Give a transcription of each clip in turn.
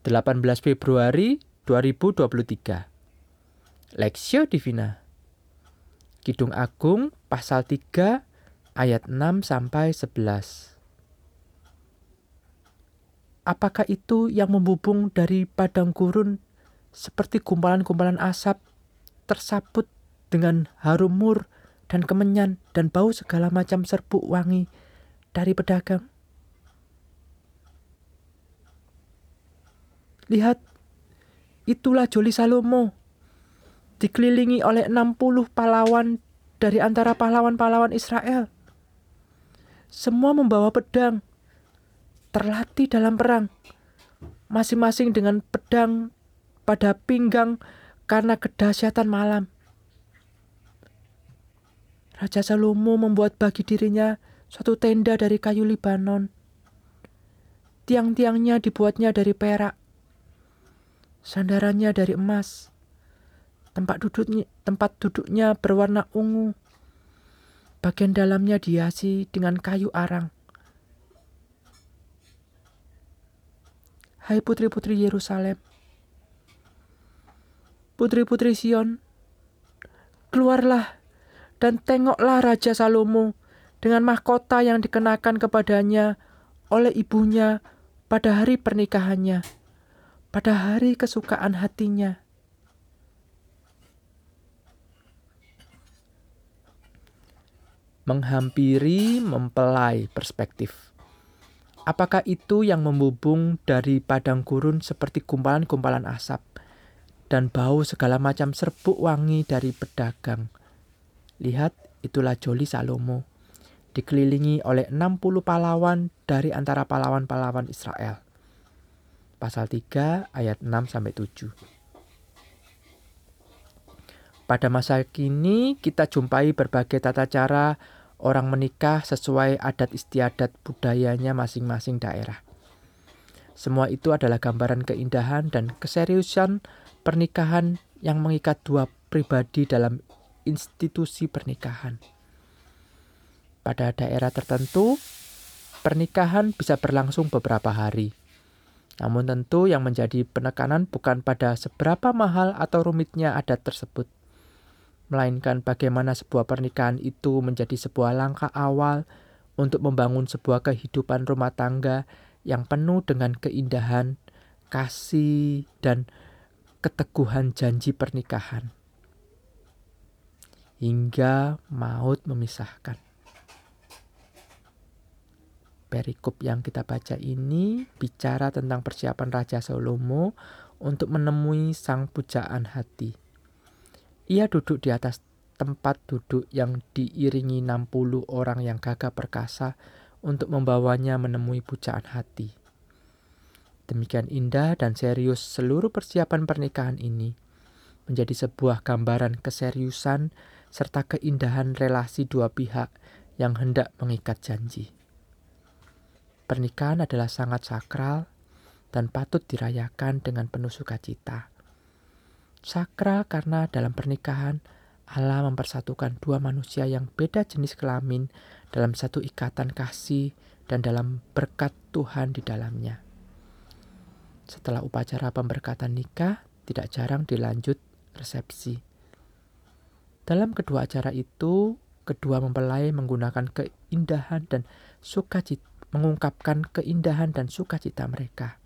18 Februari 2023. Lexio Divina. Kidung Agung pasal 3 ayat 6 sampai 11. Apakah itu yang membubung dari padang gurun seperti gumpalan-gumpalan asap tersaput dengan harum mur dan kemenyan dan bau segala macam serbuk wangi dari pedagang? Lihat, itulah Joli Salomo, dikelilingi oleh 60 pahlawan dari antara pahlawan-pahlawan Israel. Semua membawa pedang, terlatih dalam perang, masing-masing dengan pedang pada pinggang karena kedahsyatan malam. Raja Salomo membuat bagi dirinya suatu tenda dari kayu Libanon. Tiang-tiangnya dibuatnya dari perak, sandarannya dari emas. Tempat duduknya, tempat duduknya berwarna ungu. Bagian dalamnya dihiasi dengan kayu arang. Hai putri-putri Yerusalem, putri-putri Sion, keluarlah dan tengoklah Raja Salomo dengan mahkota yang dikenakan kepadanya oleh ibunya pada hari pernikahannya pada hari kesukaan hatinya. Menghampiri mempelai perspektif. Apakah itu yang membubung dari padang gurun seperti gumpalan-gumpalan asap dan bau segala macam serbuk wangi dari pedagang? Lihat, itulah Joli Salomo, dikelilingi oleh 60 pahlawan dari antara pahlawan-pahlawan Israel pasal 3 ayat 6 sampai 7. Pada masa kini kita jumpai berbagai tata cara orang menikah sesuai adat istiadat budayanya masing-masing daerah. Semua itu adalah gambaran keindahan dan keseriusan pernikahan yang mengikat dua pribadi dalam institusi pernikahan. Pada daerah tertentu, pernikahan bisa berlangsung beberapa hari. Namun tentu yang menjadi penekanan bukan pada seberapa mahal atau rumitnya adat tersebut, melainkan bagaimana sebuah pernikahan itu menjadi sebuah langkah awal untuk membangun sebuah kehidupan rumah tangga yang penuh dengan keindahan, kasih, dan keteguhan janji pernikahan. Hingga maut memisahkan perikop yang kita baca ini bicara tentang persiapan Raja Salomo untuk menemui sang pujaan hati. Ia duduk di atas tempat duduk yang diiringi 60 orang yang gagah perkasa untuk membawanya menemui pujaan hati. Demikian indah dan serius seluruh persiapan pernikahan ini menjadi sebuah gambaran keseriusan serta keindahan relasi dua pihak yang hendak mengikat janji. Pernikahan adalah sangat sakral dan patut dirayakan dengan penuh sukacita. Sakral karena dalam pernikahan Allah mempersatukan dua manusia yang beda jenis kelamin dalam satu ikatan kasih dan dalam berkat Tuhan di dalamnya. Setelah upacara pemberkatan nikah, tidak jarang dilanjut resepsi. Dalam kedua acara itu, kedua mempelai menggunakan keindahan dan sukacita mengungkapkan keindahan dan sukacita mereka.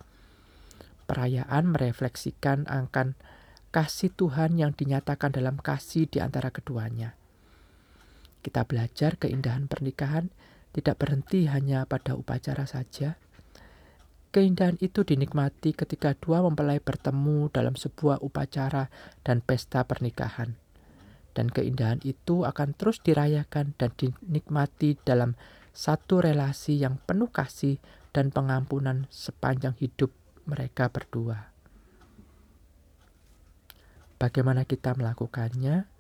Perayaan merefleksikan akan kasih Tuhan yang dinyatakan dalam kasih di antara keduanya. Kita belajar keindahan pernikahan tidak berhenti hanya pada upacara saja. Keindahan itu dinikmati ketika dua mempelai bertemu dalam sebuah upacara dan pesta pernikahan. Dan keindahan itu akan terus dirayakan dan dinikmati dalam satu relasi yang penuh kasih dan pengampunan sepanjang hidup mereka berdua. Bagaimana kita melakukannya?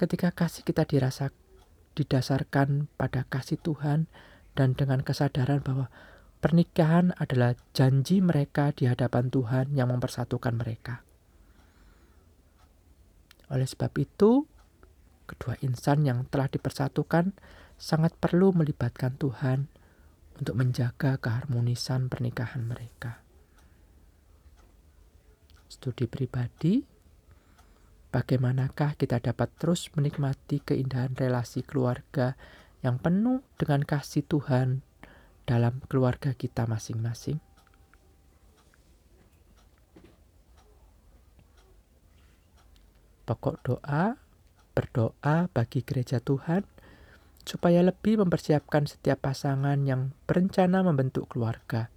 Ketika kasih kita dirasa didasarkan pada kasih Tuhan dan dengan kesadaran bahwa pernikahan adalah janji mereka di hadapan Tuhan yang mempersatukan mereka. Oleh sebab itu, kedua insan yang telah dipersatukan sangat perlu melibatkan Tuhan untuk menjaga keharmonisan pernikahan mereka. studi pribadi, bagaimanakah kita dapat terus menikmati keindahan relasi keluarga yang penuh dengan kasih Tuhan dalam keluarga kita masing-masing. Pokok doa, berdoa bagi gereja Tuhan, supaya lebih mempersiapkan setiap pasangan yang berencana membentuk keluarga.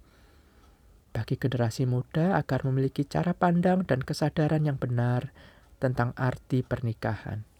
Bagi generasi muda agar memiliki cara pandang dan kesadaran yang benar tentang arti pernikahan.